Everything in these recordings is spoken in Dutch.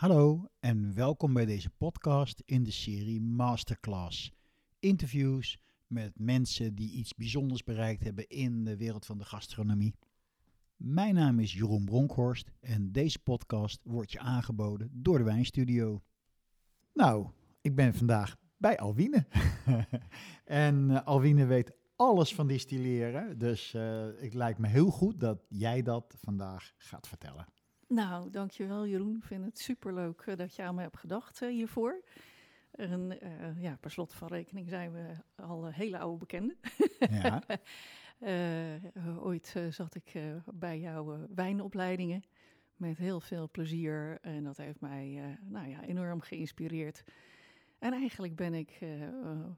Hallo en welkom bij deze podcast in de serie Masterclass. Interviews met mensen die iets bijzonders bereikt hebben in de wereld van de gastronomie. Mijn naam is Jeroen Bronkhorst en deze podcast wordt je aangeboden door de Wijnstudio. Nou, ik ben vandaag bij Alwine. en uh, Alwine weet alles van distilleren, dus het lijkt me heel goed dat jij dat vandaag gaat vertellen. Nou, dankjewel Jeroen. Ik vind het superleuk uh, dat je aan me hebt gedacht uh, hiervoor. En uh, ja, per slot van rekening zijn we al hele oude bekenden. Ja. ooit zat ik bij jouw wijnopleidingen met heel veel plezier. En dat heeft mij nou ja, enorm geïnspireerd. En eigenlijk ben ik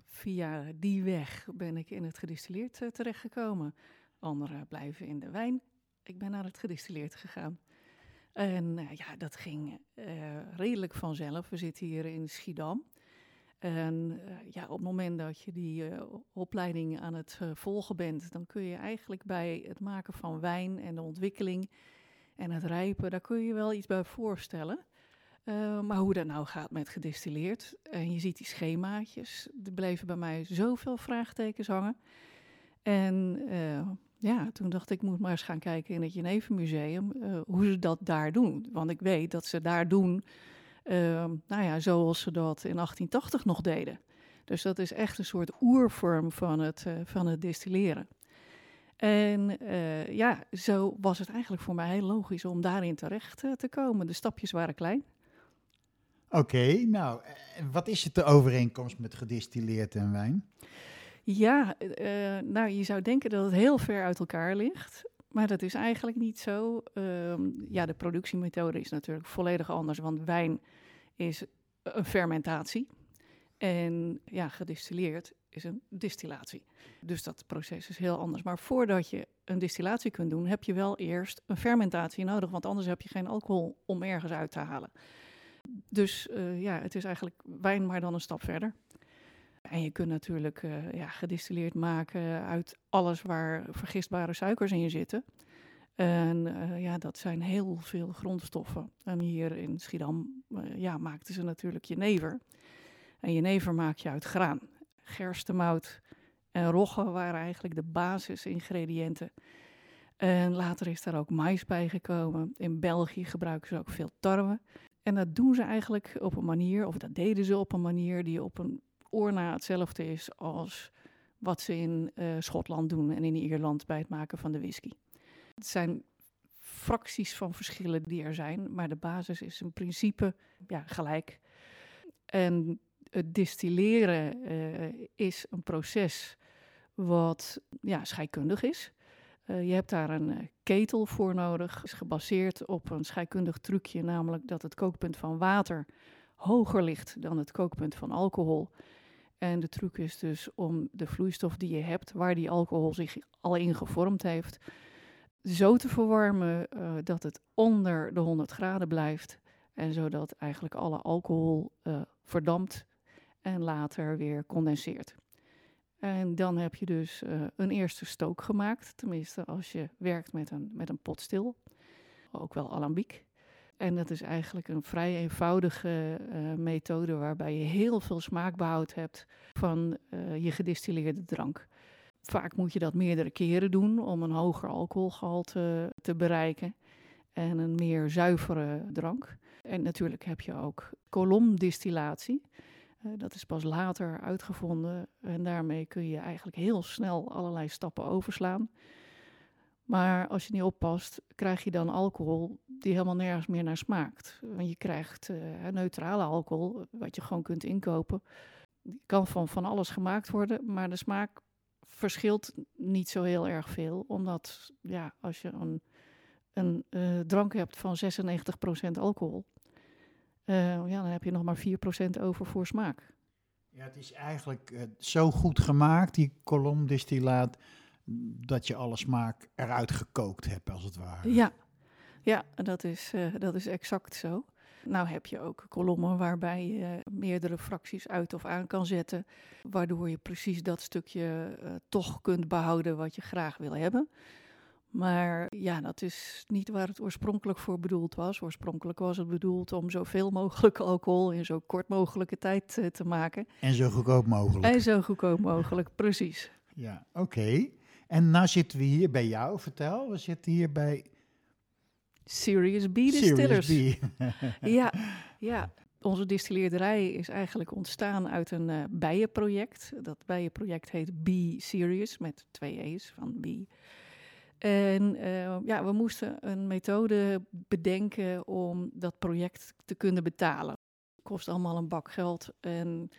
via die weg ben ik in het gedistilleerd terechtgekomen. Anderen blijven in de wijn. Ik ben naar het gedistilleerd gegaan. En uh, ja, dat ging uh, redelijk vanzelf. We zitten hier in Schiedam. En uh, ja, op het moment dat je die opleiding aan het volgen bent, dan kun je eigenlijk bij het maken van wijn en de ontwikkeling en het rijpen, daar kun je je wel iets bij voorstellen. maar hoe dat nou gaat met gedistilleerd, en je ziet die schemaatjes, er bleven bij mij zoveel vraagtekens hangen. En ja, toen dacht ik, moet maar eens gaan kijken in het Genevenmuseum uh, hoe ze dat daar doen. Want ik weet dat ze daar doen, uh, nou ja, zoals ze dat in 1880 nog deden. Dus dat is echt een soort oervorm van het, uh, van het distilleren. En uh, ja, zo was het eigenlijk voor mij heel logisch om daarin terecht te komen. De stapjes waren klein. Oké, nou, wat is het de overeenkomst met gedistilleerd en wijn? Ja, uh, nou je zou denken dat het heel ver uit elkaar ligt. Maar dat is eigenlijk niet zo. Uh, ja, de productiemethode is natuurlijk volledig anders. Want wijn is een fermentatie. En ja, gedistilleerd is een distillatie. Dus dat proces is heel anders. Maar voordat je een distillatie kunt doen, heb je wel eerst een fermentatie nodig. Want anders heb je geen alcohol om ergens uit te halen. Dus uh, ja, het is eigenlijk wijn, maar dan een stap verder. En je kunt natuurlijk uh, ja, gedistilleerd maken uit alles waar vergistbare suikers in zitten. En uh, ja, dat zijn heel veel grondstoffen. En hier in Schiedam uh, ja, maakten ze natuurlijk jenever. En jenever maak je uit graan. Gerstemout en rogge waren eigenlijk de basisingrediënten. En later is daar ook mais bij gekomen. In België gebruiken ze ook veel tarwe. En dat doen ze eigenlijk op een manier, of dat deden ze op een manier die op een oorna hetzelfde is als wat ze in uh, Schotland doen en in Ierland bij het maken van de whisky. Het zijn fracties van verschillen die er zijn, maar de basis is in principe ja, gelijk. En het distilleren uh, is een proces wat ja, scheikundig is. Uh, je hebt daar een ketel voor nodig. Het is gebaseerd op een scheikundig trucje, namelijk dat het kookpunt van water hoger ligt dan het kookpunt van alcohol. En de truc is dus om de vloeistof die je hebt, waar die alcohol zich al in gevormd heeft, zo te verwarmen uh, dat het onder de 100 graden blijft. En zodat eigenlijk alle alcohol uh, verdampt en later weer condenseert. En dan heb je dus uh, een eerste stook gemaakt, tenminste als je werkt met een, met een potstil, ook wel alambiek. En dat is eigenlijk een vrij eenvoudige uh, methode waarbij je heel veel smaakbehoud hebt van uh, je gedistilleerde drank. Vaak moet je dat meerdere keren doen om een hoger alcoholgehalte te bereiken en een meer zuivere drank. En natuurlijk heb je ook kolomdistillatie. Uh, dat is pas later uitgevonden en daarmee kun je eigenlijk heel snel allerlei stappen overslaan. Maar als je niet oppast, krijg je dan alcohol die helemaal nergens meer naar smaakt. Want je krijgt uh, neutrale alcohol, wat je gewoon kunt inkopen. Die kan van van alles gemaakt worden, maar de smaak verschilt niet zo heel erg veel. Omdat ja, als je een, een uh, drank hebt van 96% alcohol, uh, ja, dan heb je nog maar 4% over voor smaak. Ja, het is eigenlijk zo goed gemaakt, die kolomdistillaat dat je alle smaak eruit gekookt hebt, als het ware. Ja, ja dat, is, uh, dat is exact zo. Nou heb je ook kolommen waarbij je meerdere fracties uit of aan kan zetten, waardoor je precies dat stukje uh, toch kunt behouden wat je graag wil hebben. Maar ja, dat is niet waar het oorspronkelijk voor bedoeld was. Oorspronkelijk was het bedoeld om zoveel mogelijk alcohol in zo kort mogelijke tijd eh, te maken. En zo goedkoop mogelijk. En zo goedkoop mogelijk, precies. Ja, oké. En nou zitten we hier bij jou, vertel. We zitten hier bij Serious B Distillers. Serious B. Ja, ja, onze distilleerderij is eigenlijk ontstaan uit een eh, bijenproject. Dat bijenproject heet Be Serious, met twee E's van B. En eh, ja, we moesten een methode bedenken om dat project te kunnen betalen. Het kost allemaal een bak geld en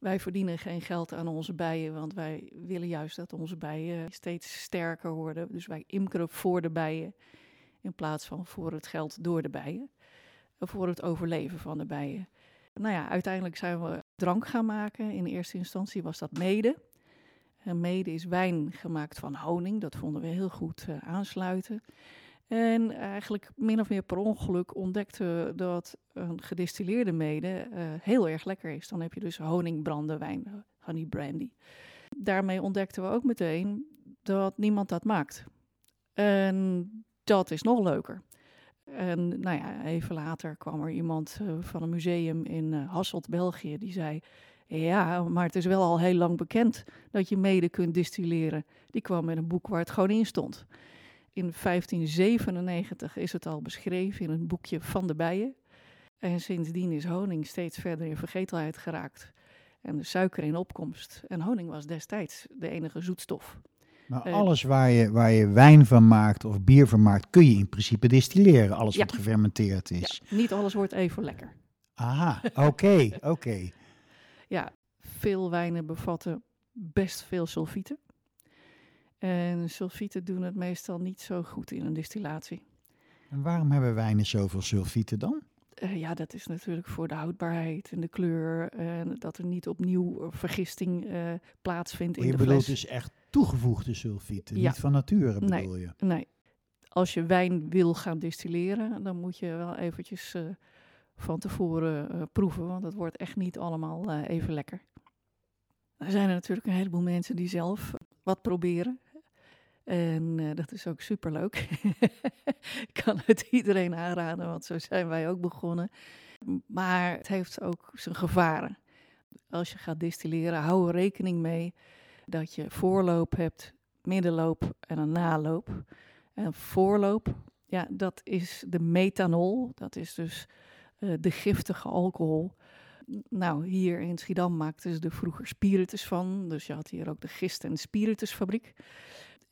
wij verdienen geen geld aan onze bijen, want wij willen juist dat onze bijen steeds sterker worden. Dus wij imkeren voor de bijen in plaats van voor het geld door de bijen. Voor het overleven van de bijen. Nou ja, uiteindelijk zijn we drank gaan maken. In eerste instantie was dat mede. En mede is wijn gemaakt van honing. Dat vonden we heel goed uh, aansluiten. En eigenlijk min of meer per ongeluk ontdekten we dat een gedistilleerde mede uh, heel erg lekker is. Dan heb je dus honingbrandewijn, honey brandy. Daarmee ontdekten we ook meteen dat niemand dat maakt. En dat is nog leuker. En nou ja, even later kwam er iemand uh, van een museum in Hasselt, België, die zei: Ja, maar het is wel al heel lang bekend dat je mede kunt distilleren. Die kwam met een boek waar het gewoon in stond. In 1597 is het al beschreven in een boekje van de bijen. En sindsdien is honing steeds verder in vergetelheid geraakt. En de suiker in opkomst. En honing was destijds de enige zoetstof. Maar Eh, alles waar je, waar je wijn van maakt of bier van maakt, kun je in principe distilleren. Alles Ja. wat gefermenteerd is. Ja, niet alles wordt even lekker. Aha, oké, oké. Ja, veel wijnen bevatten best veel sulfieten. En sulfieten doen het meestal niet zo goed in een distillatie. En waarom hebben wijnen zoveel sulfieten dan? Eh, ja, dat is natuurlijk voor de houdbaarheid en de kleur. En dat er niet opnieuw eh, vergisting eh, plaatsvindt in je de bedoelt fles. dus echt toegevoegde sulfieten, Ja. niet van nature Nee. bedoel je? Nee, als je wijn wil gaan distilleren, dan moet je wel eventjes eh, van tevoren eh, proeven. Want het wordt echt niet allemaal eh, even lekker. Er zijn er natuurlijk een heleboel mensen die zelf wat proberen. En eh, dat is ook superleuk. Ik kan het iedereen aanraden, want zo zijn wij ook begonnen. Maar het heeft ook zijn gevaren. Als je gaat distilleren, hou er rekening mee dat je voorloop hebt, middenloop en een naloop. En voorloop, ja, dat is de methanol. Dat is dus eh, de giftige alcohol. Nou, hier in Schiedam maakten ze er vroeger spiritus van. Dus je had hier ook de gist- en spiritusfabriek.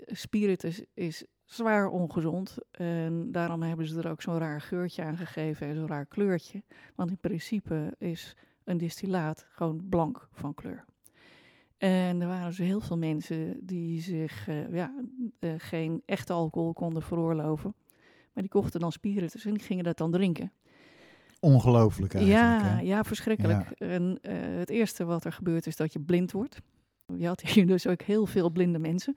Spiritus is zwaar ongezond. En daarom hebben ze er ook zo'n raar geurtje aan gegeven en zo'n raar kleurtje. Want in principe is een distillaat gewoon blank van kleur. En er waren dus heel veel mensen die zich eh, ja, eh, geen echte alcohol konden veroorloven. Maar die kochten dan spiritus en die gingen dat dan drinken. Ongelooflijk eigenlijk. Ja, hè? ja, verschrikkelijk. En eh, het eerste wat er gebeurt is dat je blind wordt. Je had hier dus ook heel veel blinde mensen.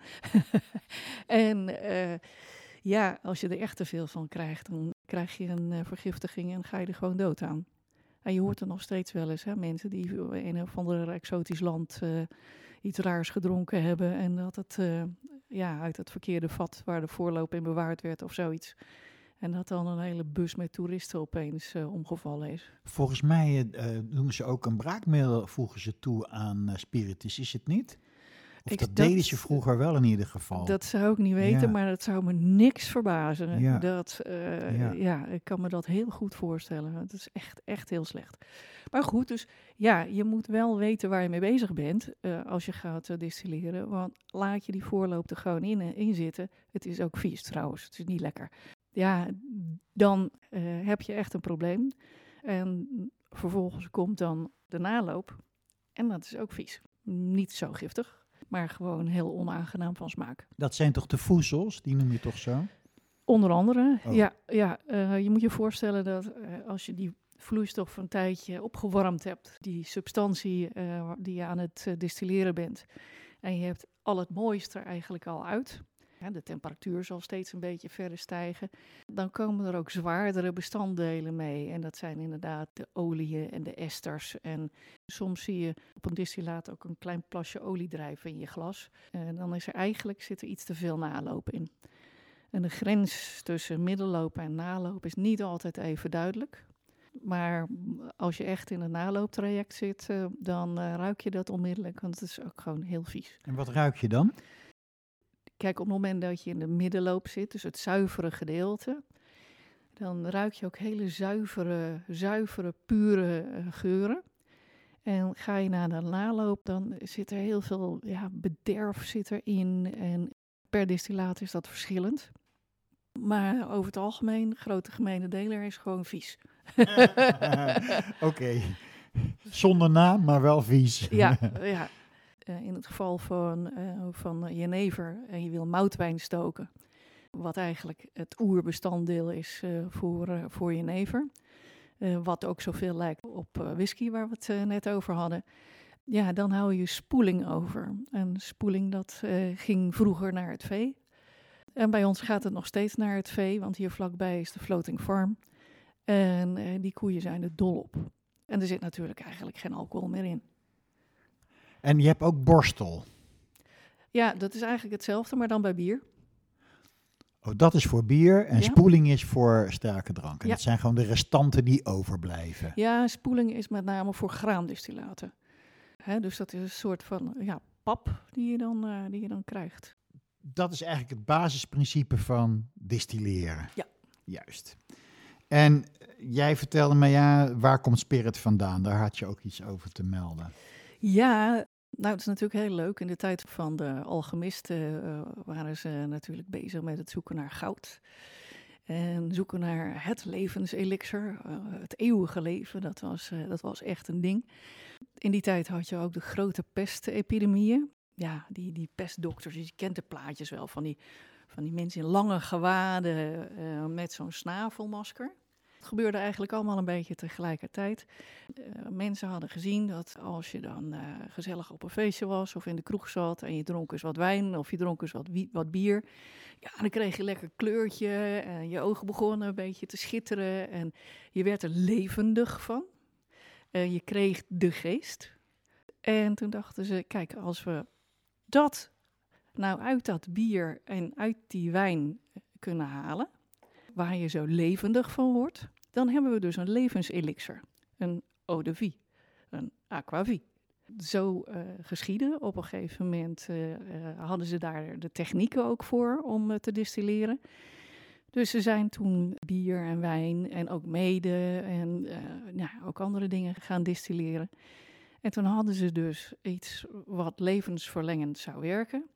en eh, ja, als je er echt te veel van krijgt, dan krijg je een eh, vergiftiging en ga je er gewoon dood aan. En je hoort er nog steeds wel eens, hè, mensen die in een of ander exotisch land eh, iets raars gedronken hebben en dat het ja, uit het verkeerde vat waar de voorloop in bewaard werd of zoiets. En dat dan een hele bus met toeristen opeens eh, omgevallen is. Volgens mij eh, eh, doen ze ook een braakmiddel, voegen ze toe aan eh, spiritus, is het niet? Of Ik- dat, dat- deden ze vroeger wel in ieder geval. Dat zou ik niet weten, Ja. maar dat zou me niks verbazen. Ja. Dat, eh, Ja. ja. ik kan me dat heel goed voorstellen. Het is echt, echt heel slecht. Maar goed, dus ja, je moet wel weten waar je mee bezig bent eh, als je gaat eh, distilleren. Want laat je die voorloop er gewoon in, eh, in zitten. Het is ook vies trouwens, het is niet lekker. Ja, dan eh, heb je echt een probleem. En vervolgens komt dan de naloop. En dat is ook vies. Niet zo giftig, maar gewoon heel onaangenaam van smaak. Dat zijn toch de voedsels, die noem je toch zo? Onder andere, Oh. ja, ja eh, je moet je voorstellen dat eh, als je die vloeistof een tijdje opgewarmd hebt, die substantie die je aan het distilleren bent, en je hebt al het mooiste er eigenlijk al uit, de temperatuur zal steeds een beetje verder stijgen, dan komen er ook zwaardere bestanddelen mee. En dat zijn inderdaad de oliën en de esters. En soms zie je op een distillaat ook een klein plasje olie drijven in je glas. En dan is er eigenlijk zit er iets te veel naloop in. En de grens tussen middelloop en naloop is niet altijd even duidelijk. Maar als je echt in een nalooptraject zit, uh, dan uh, ruik je dat onmiddellijk, want het is ook gewoon heel vies. En wat ruik je dan? Kijk, op het moment dat je in de middenloop zit, dus het zuivere gedeelte, dan ruik je ook hele zuivere, zuivere, pure uh, geuren. En ga je naar de naloop, dan zit er heel veel ja, bederf zit erin. En per distillaat is dat verschillend. Maar over het algemeen, grote gemene deler is gewoon vies. Oké. Zonder naam, maar wel vies. ja, ja. Uh, in het geval van, uh, van jenever en je wil moutwijn stoken, wat eigenlijk het oerbestanddeel is voor, voor jenever, wat ook zoveel lijkt op whisky waar we het net over hadden, ja, dan hou je spoeling over. En spoeling dat ging vroeger naar het vee. En bij ons gaat het nog steeds naar het vee, want hier vlakbij is de floating farm. En die koeien zijn er dol op. En er zit natuurlijk eigenlijk geen alcohol meer in. En je hebt ook borstel. Ja, dat is eigenlijk hetzelfde, maar dan bij bier. Oh, dat is voor bier en ja. spoeling is voor sterke drank. En ja. dat zijn gewoon de restanten die overblijven. Ja, spoeling is met name voor graandistillaten. Hè, dus dat is een soort van ja, pap die je, dan, uh, die je dan krijgt. Dat is eigenlijk het basisprincipe van distilleren. Ja. Juist. En jij vertelde me, ja, waar komt Spirit vandaan? Daar had je ook iets over te melden. Ja, nou, het is natuurlijk heel leuk. In de tijd van de alchemisten uh, waren ze natuurlijk bezig met het zoeken naar goud. En zoeken naar het levenselixer, uh, het eeuwige leven. Dat was, uh, dat was echt een ding. In die tijd had je ook de grote pestepidemieën. Ja, die, die pestdokters, je kent de plaatjes wel van die, van die mensen in lange gewaden met zo'n snavelmasker. Het gebeurde eigenlijk allemaal een beetje tegelijkertijd. Uh, mensen hadden gezien dat als je dan uh, gezellig op een feestje was of in de kroeg zat en je dronk eens wat wijn of je dronk eens wat, wat bier, ja, dan kreeg je lekker kleurtje en je ogen begonnen een beetje te schitteren en je werd er levendig van. Uh, je kreeg de geest. En toen dachten ze, kijk, als we dat nou uit dat bier en uit die wijn kunnen halen, waar je zo levendig van wordt, dan hebben we dus een levenselixer, een eau de vie, een aquavie. Zo uh, geschieden. Op een gegeven moment uh, uh, hadden ze daar de technieken ook voor om te distilleren. Dus ze zijn toen bier en wijn en ook mede en ook andere dingen gaan distilleren. En toen hadden ze dus iets wat levensverlengend zou werken.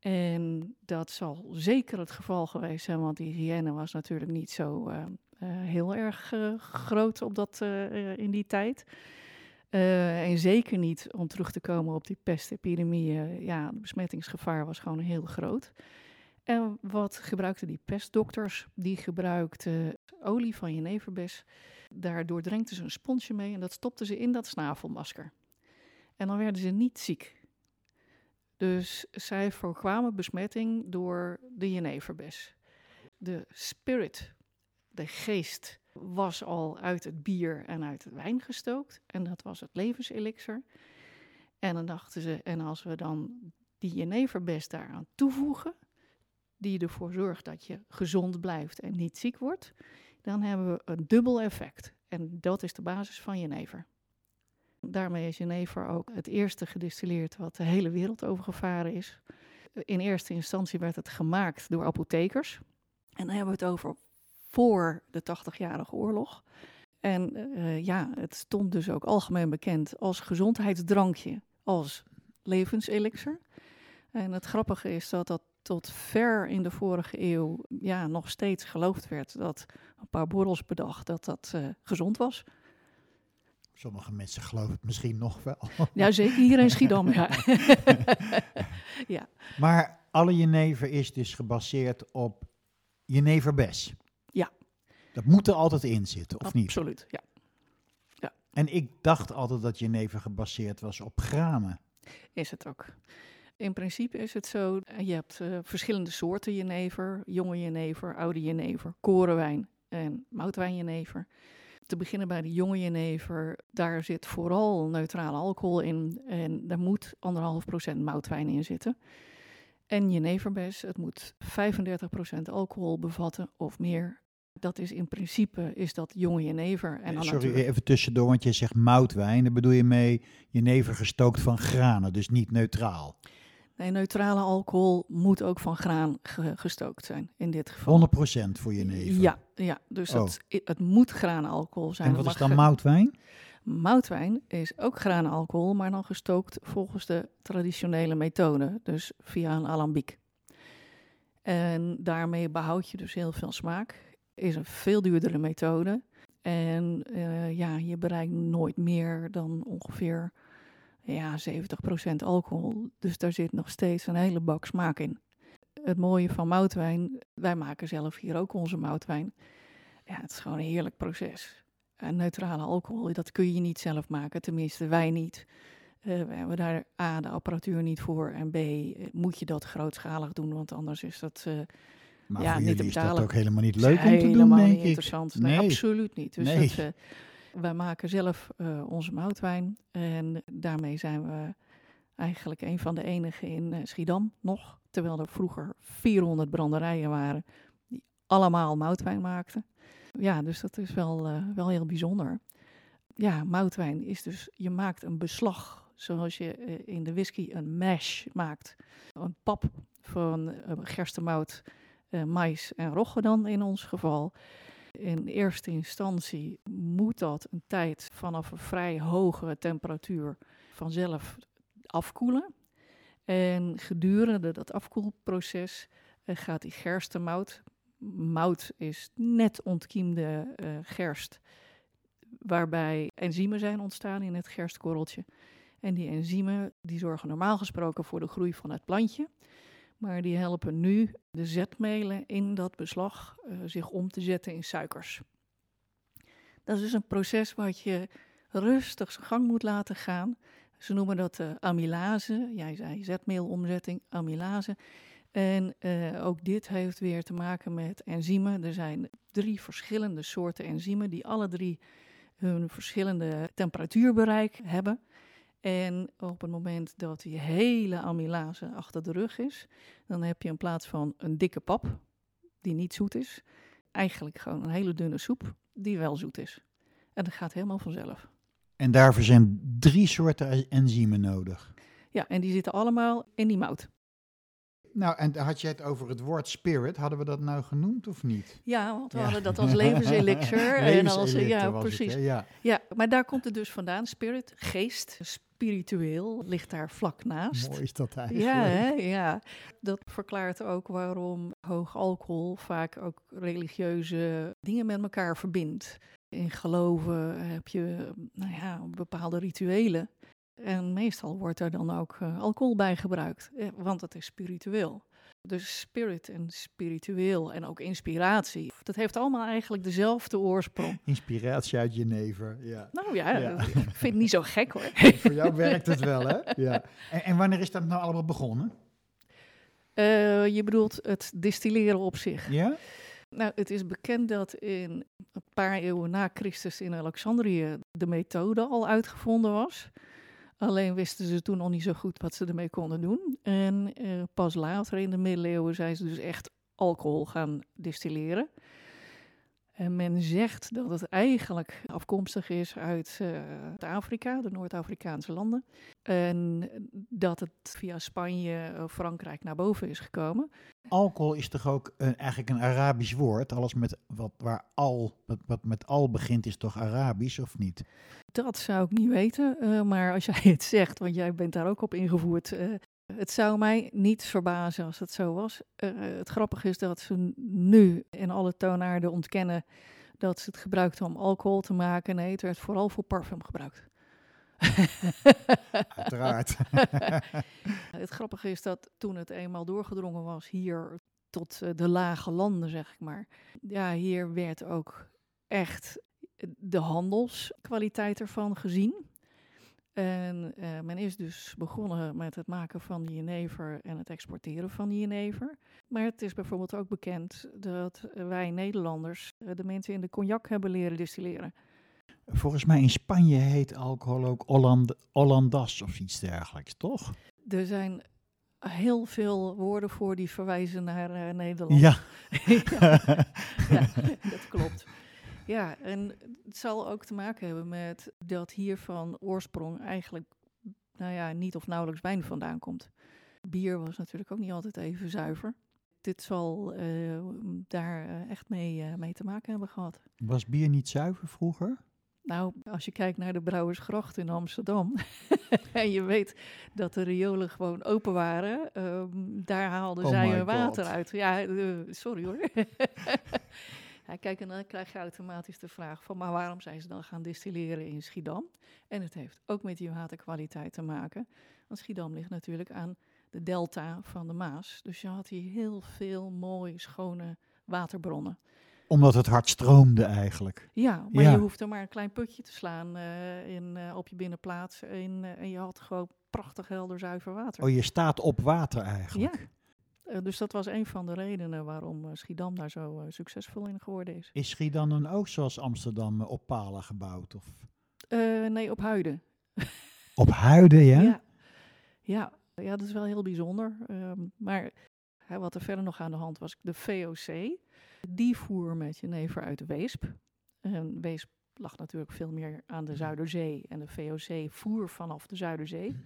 En dat zal zeker het geval geweest zijn, want die hygiëne was natuurlijk niet zo uh, uh, heel erg uh, groot op dat, in die tijd. en zeker niet om terug te komen op die pestepidemieën. ja, het besmettingsgevaar was gewoon heel groot. En wat gebruikten die pestdokters? Die gebruikten olie van jeneverbes. Daar doordrenkten ze een sponsje mee en dat stopten ze in dat snavelmasker. En dan werden ze niet ziek. Dus zij voorkwamen besmetting door de jeneverbes. De spirit, de geest, was al uit het bier en uit het wijn gestookt. En dat was het levenselixer. En dan dachten ze, en als we dan die jeneverbes daaraan toevoegen, die ervoor zorgt dat je gezond blijft en niet ziek wordt, dan hebben we een dubbel effect. En dat is de basis van jenever. Daarmee is jenever ook het eerste gedistilleerd wat de hele wereld overgevaren is. In eerste instantie werd het gemaakt door apothekers. En dan hebben we het over voor de 80-jarige oorlog. En uh, ja, het stond dus ook algemeen bekend als gezondheidsdrankje, als levenselixer. En het grappige is dat dat tot ver in de vorige eeuw ja, nog steeds geloofd werd dat een paar borrels dag dat dat uh, gezond was. Sommige mensen geloven het misschien nog wel. Ja, zeker hier in Schiedam, ja. ja. Maar alle jenever is dus gebaseerd op jeneverbes. Ja. Dat moet er altijd in zitten, of Absoluut, niet? Absoluut, ja. ja. En ik dacht altijd dat jenever gebaseerd was op granen. Is het ook. In principe is het zo, je hebt uh, verschillende soorten jenever. Jonge jenever, oude jenever, korenwijn en moutwijnjenever te beginnen bij de jonge jenever, daar zit vooral neutrale alcohol in. En daar moet anderhalf procent moutwijn in zitten. En jeneverbes, het moet 35% alcohol bevatten of meer. Dat is in principe is dat jonge jenever. En dan Sorry, natuurlijk- even tussendoor, want je zegt moutwijn. Daar bedoel je mee jenever gestookt van granen, dus niet neutraal. Nee, neutrale alcohol moet ook van graan ge- gestookt zijn in dit geval. 100% voor jenever. Ja, ja dus Oh. het, i- het moet graanalcohol zijn. En wat is dan moutwijn? Moutwijn is ook graanalcohol, maar dan gestookt volgens de traditionele methode, dus via een alambiek. En daarmee behoud je dus heel veel smaak. Is een veel duurdere methode. En eh, ja, je bereikt nooit meer dan ongeveer ja, 70% alcohol. Dus daar zit nog steeds een hele bak smaak in. Het mooie van moutwijn, wij maken zelf hier ook onze moutwijn. Ja, het is gewoon een heerlijk proces. En neutrale alcohol, dat kun je niet zelf maken, tenminste wij niet. Eh, we hebben daar A, de apparatuur niet voor en B, moet je dat grootschalig doen, want anders is dat eh, Maar Ja, voor niet te is dat ook helemaal niet leuk om te helemaal doen, niet denk ik. interessant. Nee, Nee. absoluut niet. Dus Nee. dat, eh, wij maken zelf eh, onze moutwijn en daarmee zijn we eigenlijk een van de enigen in eh, Schiedam nog. Terwijl er vroeger 400 branderijen waren die allemaal moutwijn maakten. Ja, dus dat is wel, eh, wel heel bijzonder. Ja, moutwijn is dus, je maakt een beslag zoals je in de whisky een mash maakt. Een pap van gerstemout, mais en rogge dan in ons geval. In eerste instantie moet dat een tijd vanaf een vrij hoge temperatuur vanzelf afkoelen. En gedurende dat afkoelproces eh, gaat die gerstemout, mout is net ontkiemde eh, gerst, waarbij enzymen zijn ontstaan in het gerstkorreltje. En die enzymen die zorgen normaal gesproken voor de groei van het plantje. Maar die helpen nu de zetmelen in dat beslag eh, zich om te zetten in suikers. Dat is dus een proces wat je rustig zijn gang moet laten gaan. Ze noemen dat eh, amylase. Jij zei zetmeelomzetting, amylase. En eh, ook dit heeft weer te maken met enzymen. Er zijn drie verschillende soorten enzymen die alle drie hun verschillende temperatuurbereik hebben. En op het moment dat die hele amylase achter de rug is, dan heb je in plaats van een dikke pap, die niet zoet is, eigenlijk gewoon een hele dunne soep, die wel zoet is. En dat gaat helemaal vanzelf. En daarvoor zijn drie soorten enzymen nodig. Ja, en die zitten allemaal in die mout. Nou, en had je het over het woord spirit. Hadden we dat nou genoemd of niet? Ja, want we Ja. hadden dat als levenselixer. en als, ja, het, precies. ja. Ja, maar daar komt het dus vandaan. Spirit, geest, spiritueel, ligt daar vlak naast. Mooi is dat eigenlijk. Ja, hè? ja, dat verklaart ook waarom hoog alcohol vaak ook religieuze dingen met elkaar verbindt. In geloven heb je nou ja, bepaalde rituelen. En meestal wordt er dan ook eh, alcohol bij gebruikt, eh, want het is spiritueel. Dus spirit en spiritueel en ook inspiratie, dat heeft allemaal eigenlijk dezelfde oorsprong. Inspiratie uit Jenever, ja. Nou ja, Ja. ik vind het niet zo gek hoor. Voor jou werkt het wel, hè? Ja. En, en wanneer is dat nou allemaal begonnen? Eh, je bedoelt het distilleren op zich. Ja? Nou, het is bekend dat in een paar eeuwen na Christus in Alexandrië de methode al uitgevonden was. Alleen wisten ze toen nog niet zo goed wat ze ermee konden doen. En eh, pas later in de middeleeuwen zijn ze dus echt alcohol gaan distilleren. En men zegt dat het eigenlijk afkomstig is uit eh, Afrika, de Noord-Afrikaanse landen. En dat het via Spanje, of Frankrijk naar boven is gekomen. Alcohol is toch ook een, eigenlijk een Arabisch woord? Alles met, wat, waar al, wat, wat met al begint is toch Arabisch, of niet? Dat zou ik niet weten, eh, maar als jij het zegt, want jij bent daar ook op ingevoerd. eh, het zou mij niet verbazen als het zo was. Eh, het grappige is dat ze nu in alle toonaarden ontkennen dat ze het gebruikten om alcohol te maken. Nee, het werd vooral voor parfum gebruikt. Uiteraard. het grappige is dat toen het eenmaal doorgedrongen was hier tot eh, de lage landen, zeg ik maar. Ja, hier werd ook echt de handelskwaliteit ervan gezien. En eh, men is dus begonnen met het maken van die jenever en het exporteren van die jenever. Maar het is bijvoorbeeld ook bekend dat wij Nederlanders eh, de mensen in de cognac hebben leren distilleren. Volgens mij in Spanje heet alcohol ook Holland, Hollandas of iets dergelijks, toch? Er zijn heel veel woorden voor die verwijzen naar eh, Nederland. Ja. ja, ja, dat klopt. Ja, en het zal ook te maken hebben met dat hier van oorsprong eigenlijk, nou ja, niet of nauwelijks wijn vandaan komt. Bier was natuurlijk ook niet altijd even zuiver. Dit zal eh, daar eh, echt mee, eh, mee te maken hebben gehad. Was bier niet zuiver vroeger? Nou, als je kijkt naar de Brouwersgracht in Amsterdam en je weet dat de riolen gewoon open waren, ehm, daar haalden Oh zij hun water God. uit. Ja, sorry hoor. ja, kijk, en dan krijg je automatisch de vraag van, maar waarom zijn ze dan gaan distilleren in Schiedam? En het heeft ook met die waterkwaliteit te maken, want Schiedam ligt natuurlijk aan de delta van de Maas. Dus je had hier heel veel mooie, schone waterbronnen. Omdat het hard stroomde eigenlijk. Ja, maar Ja. je hoeft er maar een klein putje te slaan eh, in, eh, op je binnenplaats. En, eh, en je had gewoon prachtig helder zuiver water. Oh, je staat op water eigenlijk. Eh, dus dat was een van de redenen waarom eh, Schiedam daar zo eh, succesvol in geworden is. Is Schiedam dan ook zoals Amsterdam eh, op palen gebouwd? Of? Eh, nee, op Huiden. Op huiden, ja? Ja. Ja. ja, dat is wel heel bijzonder. Ehm, maar hè, wat er verder nog aan de hand was, de VOC, die voer met jenever uit Weesp. En Weesp lag natuurlijk veel meer aan de Zuiderzee en de VOC voer vanaf de Zuiderzee.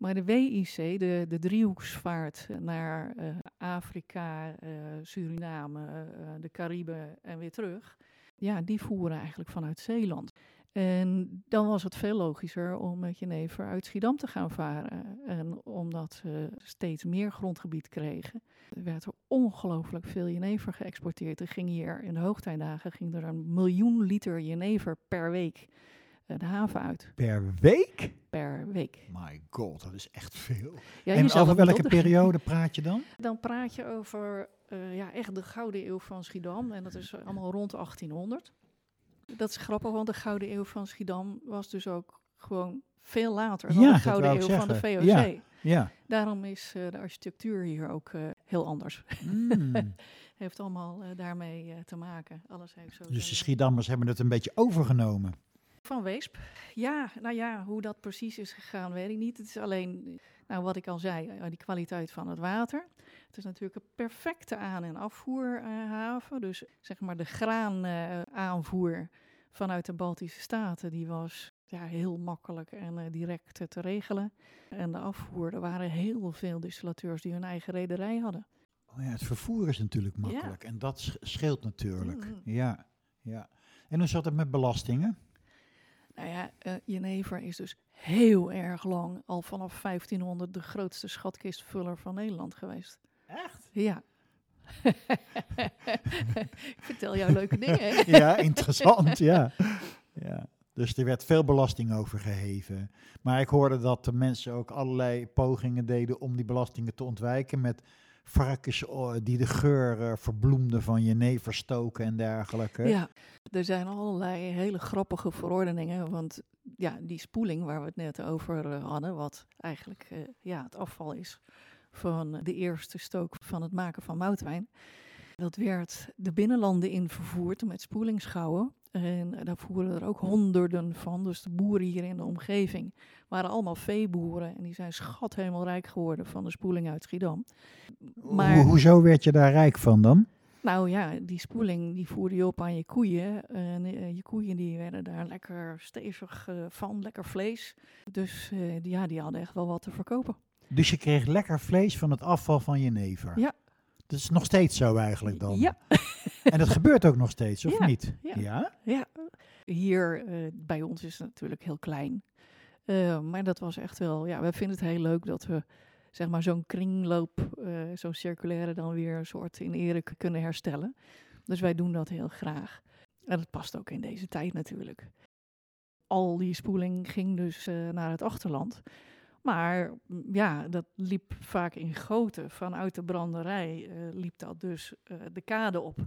Maar de WIC, de, de driehoeksvaart naar eh, Afrika, eh, Suriname, eh, de Cariben en weer terug, ja, die voeren eigenlijk vanuit Zeeland. En dan was het veel logischer om met jenever uit Schiedam te gaan varen. En omdat ze steeds meer grondgebied kregen, werd er ongelooflijk veel jenever geëxporteerd. Er ging hier in de hoogtijdagen ging er een miljoen liter jenever per week de haven uit. Per week? Per week. My god, dat is echt veel. Ja, en over welke periode praat je dan? Dan praat je over eh, ja, echt de Gouden Eeuw van Schiedam. En dat is allemaal rond 1800. Dat is grappig, want de Gouden Eeuw van Schiedam was dus ook gewoon veel later dan Ja, de Gouden Eeuw van de VOC. zeggen. Ja. Daarom is eh, de architectuur hier ook eh, heel anders. Mm. Heeft allemaal eh, daarmee eh, te maken. Alles heeft zo Dus de Schiedammers hebben het een beetje overgenomen. Van Weesp. Ja, nou ja, hoe dat precies is gegaan, weet ik niet. Het is alleen, nou wat ik al zei, eh, die kwaliteit van het water. Het is natuurlijk een perfecte aan- en afvoerhaven. dus zeg maar de graanaanvoer vanuit de Baltische Staten, die was ja, heel makkelijk en eh, direct eh, te regelen. En de afvoer, er waren heel veel distillateurs die hun eigen rederij hadden. Oh ja, het vervoer is natuurlijk makkelijk. En dat sch- scheelt natuurlijk. Mm. Ja, ja. En hoe zat het met belastingen? Nou ja, eh, jenever is dus heel erg lang, al vanaf 1500, de grootste schatkistvuller van Nederland geweest. Echt? Ja. ik vertel jou leuke dingen, hè? Ja, interessant, ja. ja. Dus er werd veel belasting over geheven. Maar ik hoorde dat de mensen ook allerlei pogingen deden om die belastingen te ontwijken. Met varkens oh, die de geur eh, verbloemden van jenever stoken en dergelijke. Ja, er zijn allerlei hele grappige verordeningen. Want ja, die spoeling waar we het net over eh, hadden, wat eigenlijk eh, ja, het afval is van de eerste stook van het maken van moutwijn. Dat werd de binnenlanden in vervoerd met spoelingsschouwen. En daar voeren er ook honderden van. Dus de boeren hier in de omgeving waren allemaal veeboeren. En die zijn schathemelrijk geworden van de spoeling uit Schiedam. Maar Ho- hoezo werd je daar rijk van dan? nou ja, die spoeling die voerde je op aan je koeien. En eh, je koeien die werden daar lekker stevig eh, van, lekker vlees. Dus eh, die, ja, die hadden echt wel wat te verkopen. Dus je kreeg lekker vlees van het afval van jenever. Ja. Dat is nog steeds zo eigenlijk dan. Ja. En dat gebeurt ook nog steeds, of Ja, niet? ja. ja? Ja, hier eh, bij ons is het natuurlijk heel klein. Eh, maar dat was echt wel, ja, we vinden het heel leuk dat we zeg maar zo'n kringloop, eh, zo'n circulaire dan weer een soort in ere kunnen herstellen. Dus wij doen dat heel graag. En dat past ook in deze tijd natuurlijk. Al die spoeling ging dus naar het achterland. Maar mm, ja, dat liep vaak in goten. Vanuit de branderij eh, liep dat dus eh, de kade op.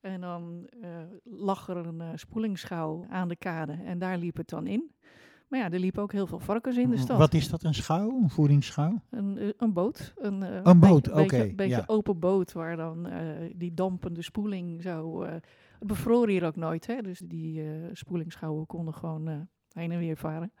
En dan eh, lag er een spoelingsschouw aan de kade en daar liep het dan in. Maar ja, er liepen ook heel veel varkens in de stad. Wat is dat, een schouw? Een voedingsschouw? Een, een boot. Een, Een boot, beetje, beetje- oké, beetje ja. open boot waar dan die dampende spoeling zo... het bevroor hier ook nooit, hè. Dus die spoelingsschouwen konden gewoon heen en weer varen.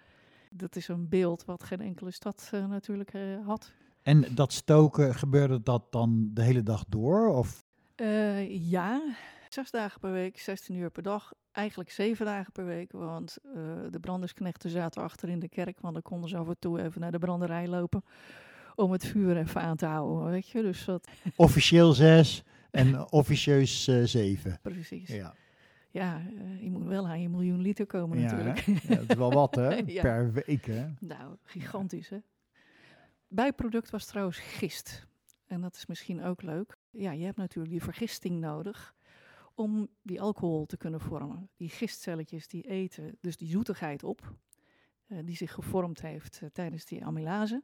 Dat is een beeld wat geen enkele stad eh, natuurlijk eh, had. En dat stoken, gebeurde dat dan de hele dag door? Of? Uh, ja, zes dagen per week, 16 uur per dag. Eigenlijk zeven dagen per week, want de brandersknechten zaten achter in de kerk, want dan konden ze af en toe even naar de branderij lopen om het vuur even aan te houden, weet je. Dus dat... Officieel zes en officieus zeven. Precies. Ja. Ja, uh, je moet wel aan je miljoen liter komen ja, natuurlijk. Ja, dat is wel wat hè, Ja. per week hè. Nou, gigantisch hè. Bijproduct was trouwens gist. En dat is misschien ook leuk. Ja, je hebt natuurlijk die vergisting nodig om die alcohol te kunnen vormen. Die gistcelletjes die eten dus die zoetigheid op, uh, die zich gevormd heeft uh, tijdens die amylase.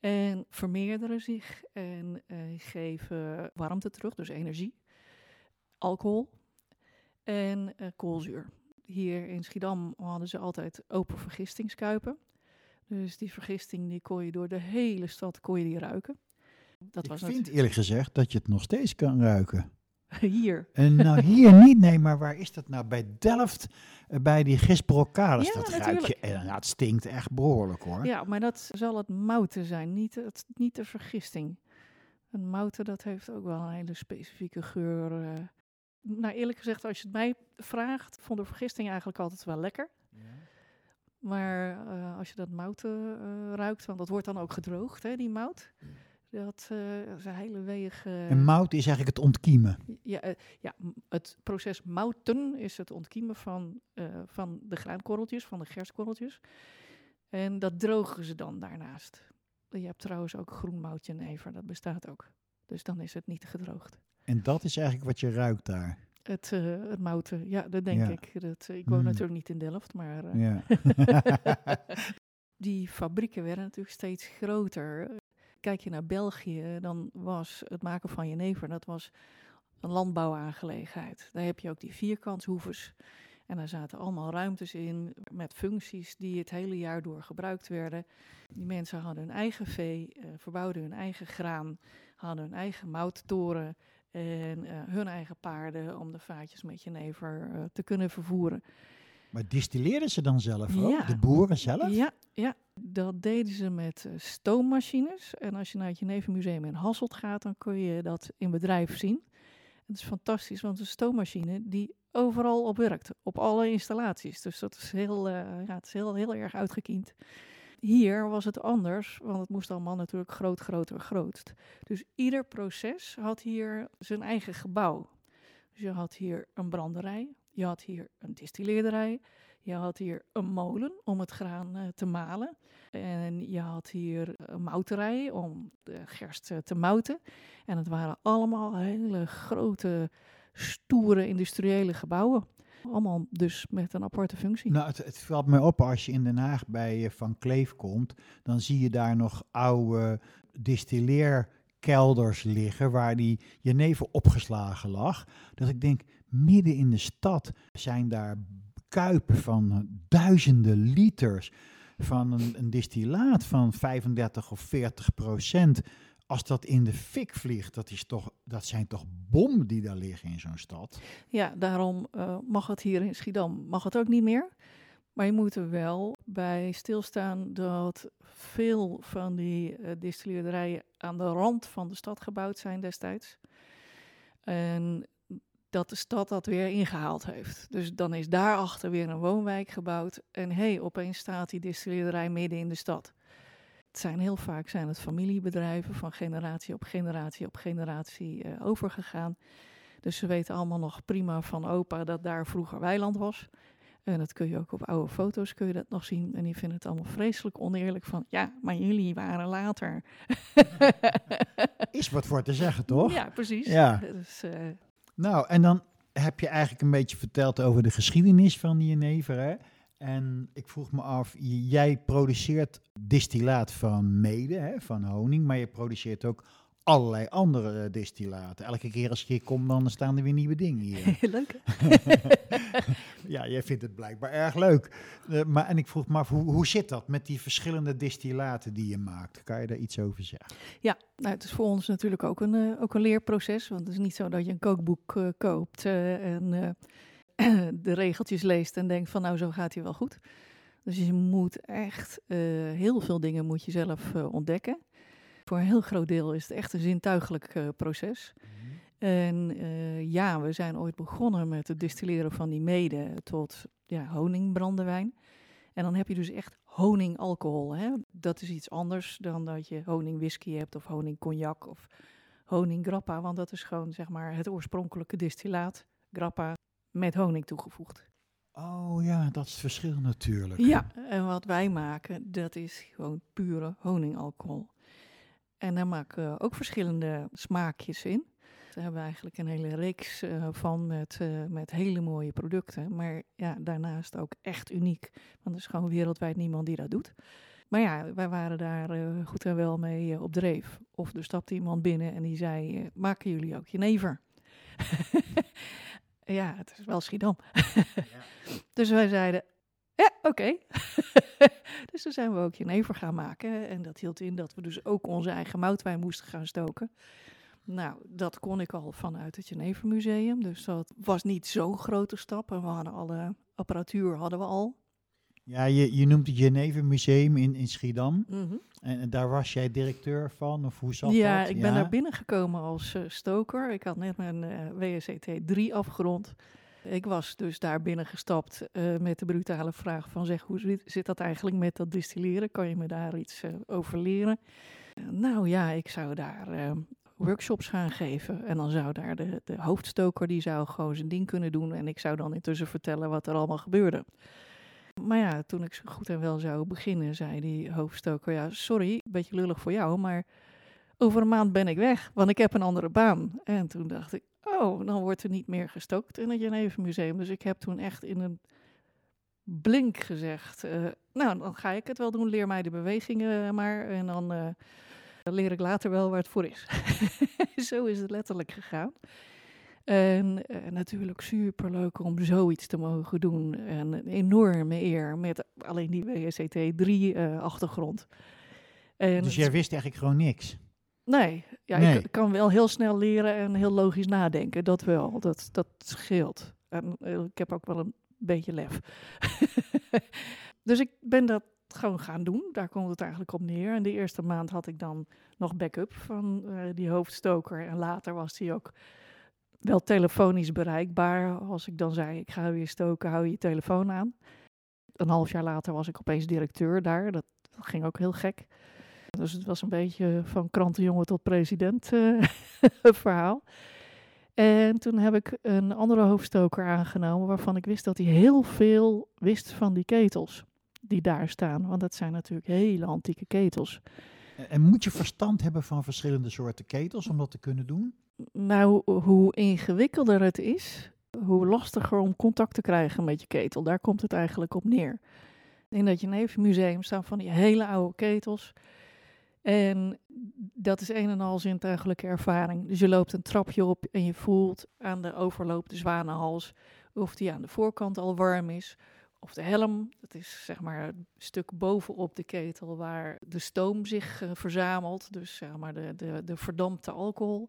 En vermeerderen zich en geven warmte terug, dus energie, alcohol en koolzuur. Hier in Schiedam hadden ze altijd open vergistingskuipen. Dus die vergisting die kon je door de hele stad kon je die ruiken. Dat ik was vind eerlijk gezegd dat je het nog steeds kan ruiken. Hier. En nou hier niet, nee, maar waar is dat nou? Bij Delft, uh, bij die Gisbrocades, ja, dat natuurlijk. ruik je. En nou, het stinkt echt behoorlijk hoor. Ja, maar dat zal het mouten zijn, niet, het, niet de vergisting. Een mouten, dat heeft ook wel een hele specifieke geur. Uh. Nou, eerlijk gezegd, als je het mij vraagt, vond de vergisting eigenlijk altijd wel lekker. Ja. Maar uh, als je dat mout uh, ruikt, want dat wordt dan ook gedroogd, hè, die mout. Dat, uh, dat is een hele weeg. en mout is eigenlijk het ontkiemen. Ja, ja, het proces mouten is het ontkiemen van, van de graankorreltjes, van de gerstkorreltjes. En dat drogen ze dan daarnaast. Je hebt trouwens ook groenmoutje never, dat bestaat ook. Dus dan is het niet gedroogd. En dat is eigenlijk wat je ruikt daar. Het, uh, het mouten, ja, dat denk Ja. ik. Dat, uh, ik woon Mm. natuurlijk niet in Delft, maar uh, Ja. die fabrieken werden natuurlijk steeds groter. Kijk je naar België, dan was het maken van jenever, dat was een landbouwaangelegenheid. Daar heb je ook die vierkantshoeves. En daar zaten allemaal ruimtes in met functies die het hele jaar door gebruikt werden. Die mensen hadden hun eigen vee, verbouwden hun eigen graan, hadden hun eigen mouttoren en uh, hun eigen paarden om de vaatjes met jenever uh, te kunnen vervoeren. Maar distilleerden ze dan zelf ook? Ja. De boeren zelf? Ja, ja, dat deden ze met uh, stoommachines. En als je naar het Jenevermuseum in Hasselt gaat, dan kun je dat in bedrijf zien. Het is fantastisch, want een stoommachine die overal op werkt, op alle installaties. Dus dat is heel, ja, het is heel, heel erg uitgekiend. Hier was het anders, want het moest allemaal natuurlijk groot, groter, grootst. Dus ieder proces had hier zijn eigen gebouw. Dus je had hier een branderij, je had hier een distilleerderij, je had hier een molen om het graan uh, te malen. En je had hier een mouterij om de gerst uh, te mouten. En het waren allemaal hele grote, stoere industriële gebouwen. Allemaal dus met een aparte functie. Nou, het, het valt mij op als je in Den Haag bij uh, Van Kleef komt, dan zie je daar nog oude distilleerkelders liggen waar die jenever opgeslagen lag. Dat ik denk, midden in de stad zijn daar kuipen van duizenden liters van een, een distillaat van 35 of 40 procent. Als dat in de fik vliegt, dat, is toch, dat zijn toch bommen die daar liggen in zo'n stad? Ja, daarom uh, mag het hier in Schiedam mag het ook niet meer. Maar je moet er wel bij stilstaan dat veel van die uh, distilleerderijen aan de rand van de stad gebouwd zijn destijds. En dat de stad dat weer ingehaald heeft. Dus dan is daarachter weer een woonwijk gebouwd. En hé, hey, opeens staat die distilleerderij midden in de stad. Het zijn heel vaak zijn het familiebedrijven van generatie op generatie op generatie uh, overgegaan. Dus ze weten allemaal nog prima van opa dat daar vroeger weiland was. En dat kun je ook op oude foto's kun je dat nog zien. En die vinden het allemaal vreselijk oneerlijk van... ja, maar jullie waren later. Is wat voor te zeggen, toch? Ja, precies. Ja. Dus, uh, nou, en dan heb je eigenlijk een beetje verteld over de geschiedenis van die jenever, hè? En ik vroeg me af, jij produceert distillaat van mede, hè, van honing, maar je produceert ook allerlei andere distillaten. Elke keer als ik hier kom, dan staan er weer nieuwe dingen hier. Leuk. ja, jij vindt het blijkbaar erg leuk. Uh, maar, en ik vroeg me af, hoe, hoe zit dat met die verschillende distillaten die je maakt? Kan je daar iets over zeggen? Ja, nou, het is voor ons natuurlijk ook een, uh, ook een leerproces. Want het is niet zo dat je een kookboek uh, koopt en de regeltjes leest en denkt van nou, zo gaat hij wel goed. Dus je moet echt heel veel dingen moet je zelf ontdekken Voor een heel groot deel is het echt een zintuigelijk eh, proces. En eh, ja, we zijn ooit begonnen met het distilleren van die mede tot ja, honingbrandewijn. En dan heb je dus echt honingalcohol. Hè? Dat is iets anders dan dat je honingwhisky hebt of honingcognac of honinggrappa. Want dat is gewoon zeg maar het oorspronkelijke distillaat, grappa, met honing toegevoegd. Oh ja, dat is het verschil natuurlijk. Ja, en wat wij maken, dat is gewoon pure honingalcohol. En daar maken we ook verschillende smaakjes in. Daar hebben we eigenlijk een hele reeks uh, van met, uh, met hele mooie producten. Maar ja, daarnaast ook echt uniek. Want er is gewoon wereldwijd niemand die dat doet. Maar ja, wij waren daar uh, goed en wel mee op dreef. Of er stapte iemand binnen en die zei, maken jullie ook jenever? ja, het is wel Schiedam. ja. Dus wij zeiden, ja, oké. Okay. dus toen zijn we ook jenever gaan maken. En dat hield in dat we dus ook onze eigen moutwijn moesten gaan stoken. Nou, dat kon ik al vanuit het Genevermuseum. Dus dat was niet zo'n grote stap. En we hadden alle apparatuur hadden we al. Ja, je, je noemt het Genever Museum in, in Schiedam. Mm -hmm. en, en, daar was jij directeur van, of hoe zat ja, dat? Ik ben daar binnengekomen als uh, stoker. Ik had net mijn uh, WSCT 3 afgerond. Ik was dus daar binnengestapt uh, met de brutale vraag van... zeg, hoe zit, zit dat eigenlijk met dat distilleren? Kan je me daar iets over leren? nou ja, ik zou daar workshops gaan geven. En dan zou daar de, de hoofdstoker, die zou gewoon zijn ding kunnen doen. En ik zou dan intussen vertellen wat er allemaal gebeurde. Maar ja, toen ik goed en wel zou beginnen, zei die hoofdstoker: Ja, sorry, een beetje lullig voor jou, maar over een maand ben ik weg, want ik heb een andere baan. En toen dacht ik: Oh, dan wordt er niet meer gestookt in het Geneven Museum. Dus ik heb toen echt in een blink gezegd: uh, Nou, dan ga ik het wel doen, leer mij de bewegingen maar. En dan. Uh, dan leer ik later wel waar het voor is. Zo is het letterlijk gegaan. En uh, natuurlijk superleuk om zoiets te mogen doen. En een enorme eer met alleen die WSCT 3-achtergrond. Uh, dus jij wist eigenlijk gewoon niks? Nee, ja, nee. ik kan wel heel snel leren en heel logisch nadenken. Dat wel, dat, dat scheelt. En uh, ik heb ook wel een beetje lef. dus ik ben dat gewoon gaan doen. Daar komt het eigenlijk op neer. En de eerste maand had ik dan nog backup van die hoofdstoker. En later was die ook wel telefonisch bereikbaar. Als ik dan zei, ik ga weer stoken, hou je telefoon aan. Een half jaar later was ik opeens directeur daar. Dat, ging ook heel gek. Dus het was een beetje van krantenjongen tot president uh, verhaal. En toen heb ik een andere hoofdstoker aangenomen waarvan ik wist dat hij heel veel wist van die ketels die daar staan. Want dat zijn natuurlijk hele antieke ketels. En moet je verstand hebben van verschillende soorten ketels om dat te kunnen doen? Nou, hoe ingewikkelder het is, hoe lastiger om contact te krijgen met je ketel. Daar komt het eigenlijk op neer. In dat Museum staan van die hele oude ketels. En dat is een en al zintuigelijke ervaring. Dus je loopt een trapje op en je voelt aan de overloop de zwanenhals of die aan de voorkant al warm is of de helm. Dat is zeg maar het stuk bovenop de ketel waar de stoom zich uh, verzamelt. Dus zeg maar de, de, de verdampte alcohol.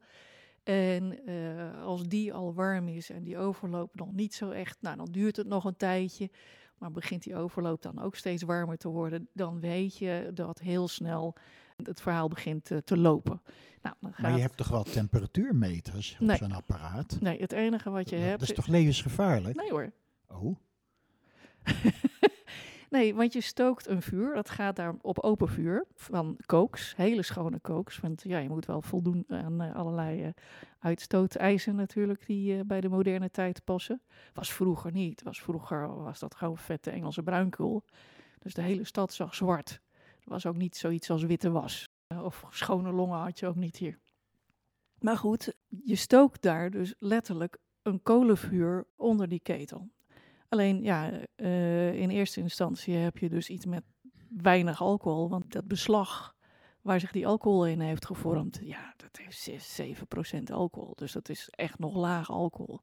En uh, als die al warm is en die overloop nog niet zo echt, nou dan duurt het nog een tijdje. Maar begint die overloop dan ook steeds warmer te worden, dan weet je dat heel snel het verhaal begint uh, te lopen. Nou, dan gaat... Maar je hebt toch wel temperatuurmeters op nee. zo'n apparaat? Nee, het enige wat je dat, hebt... Dat is toch levensgevaarlijk? Nee hoor. Oh. nee, want je stookt een vuur. Dat gaat daar op open vuur van kooks. Hele schone kooks. Want ja, je moet wel voldoen aan uh, allerlei uh, uitstooteisen natuurlijk die uh, bij de moderne tijd passen. Was vroeger niet. Was vroeger was dat gewoon vette Engelse bruinkool. Dus de hele stad zag zwart. Er was ook niet zoiets als witte was. of schone longen had je ook niet hier. Maar goed, je stookt daar dus letterlijk een kolenvuur onder die ketel. Alleen ja, uh, in eerste instantie heb je dus iets met weinig alcohol. Want dat beslag waar zich die alcohol in heeft gevormd, ja, dat heeft 7% alcohol. Dus dat is echt nog laag alcohol.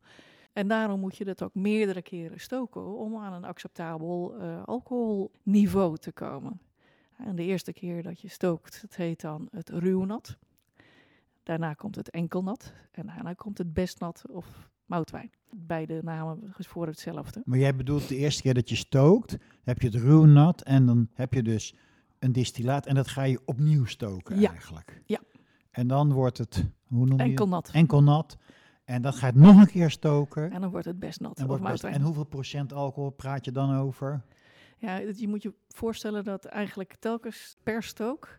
En daarom moet je dat ook meerdere keren stoken om aan een acceptabel uh, alcoholniveau te komen. En de eerste keer dat je stookt, dat heet dan het ruwnat. Daarna komt het enkelnat en daarna komt het bestnat of moutwijn. Beide namen voor hetzelfde. Maar jij bedoelt de eerste keer dat je stookt, heb je het ruwnat en dan heb je dus een distillaat en dat ga je opnieuw stoken Ja. eigenlijk. Ja. En dan wordt het, hoe noem je Enkel het? nat. Enkel nat. En dat gaat nog een keer stoken. En dan wordt het best nat. En, wordt best- en hoeveel procent alcohol praat je dan over? Ja, je moet je voorstellen dat eigenlijk telkens per stook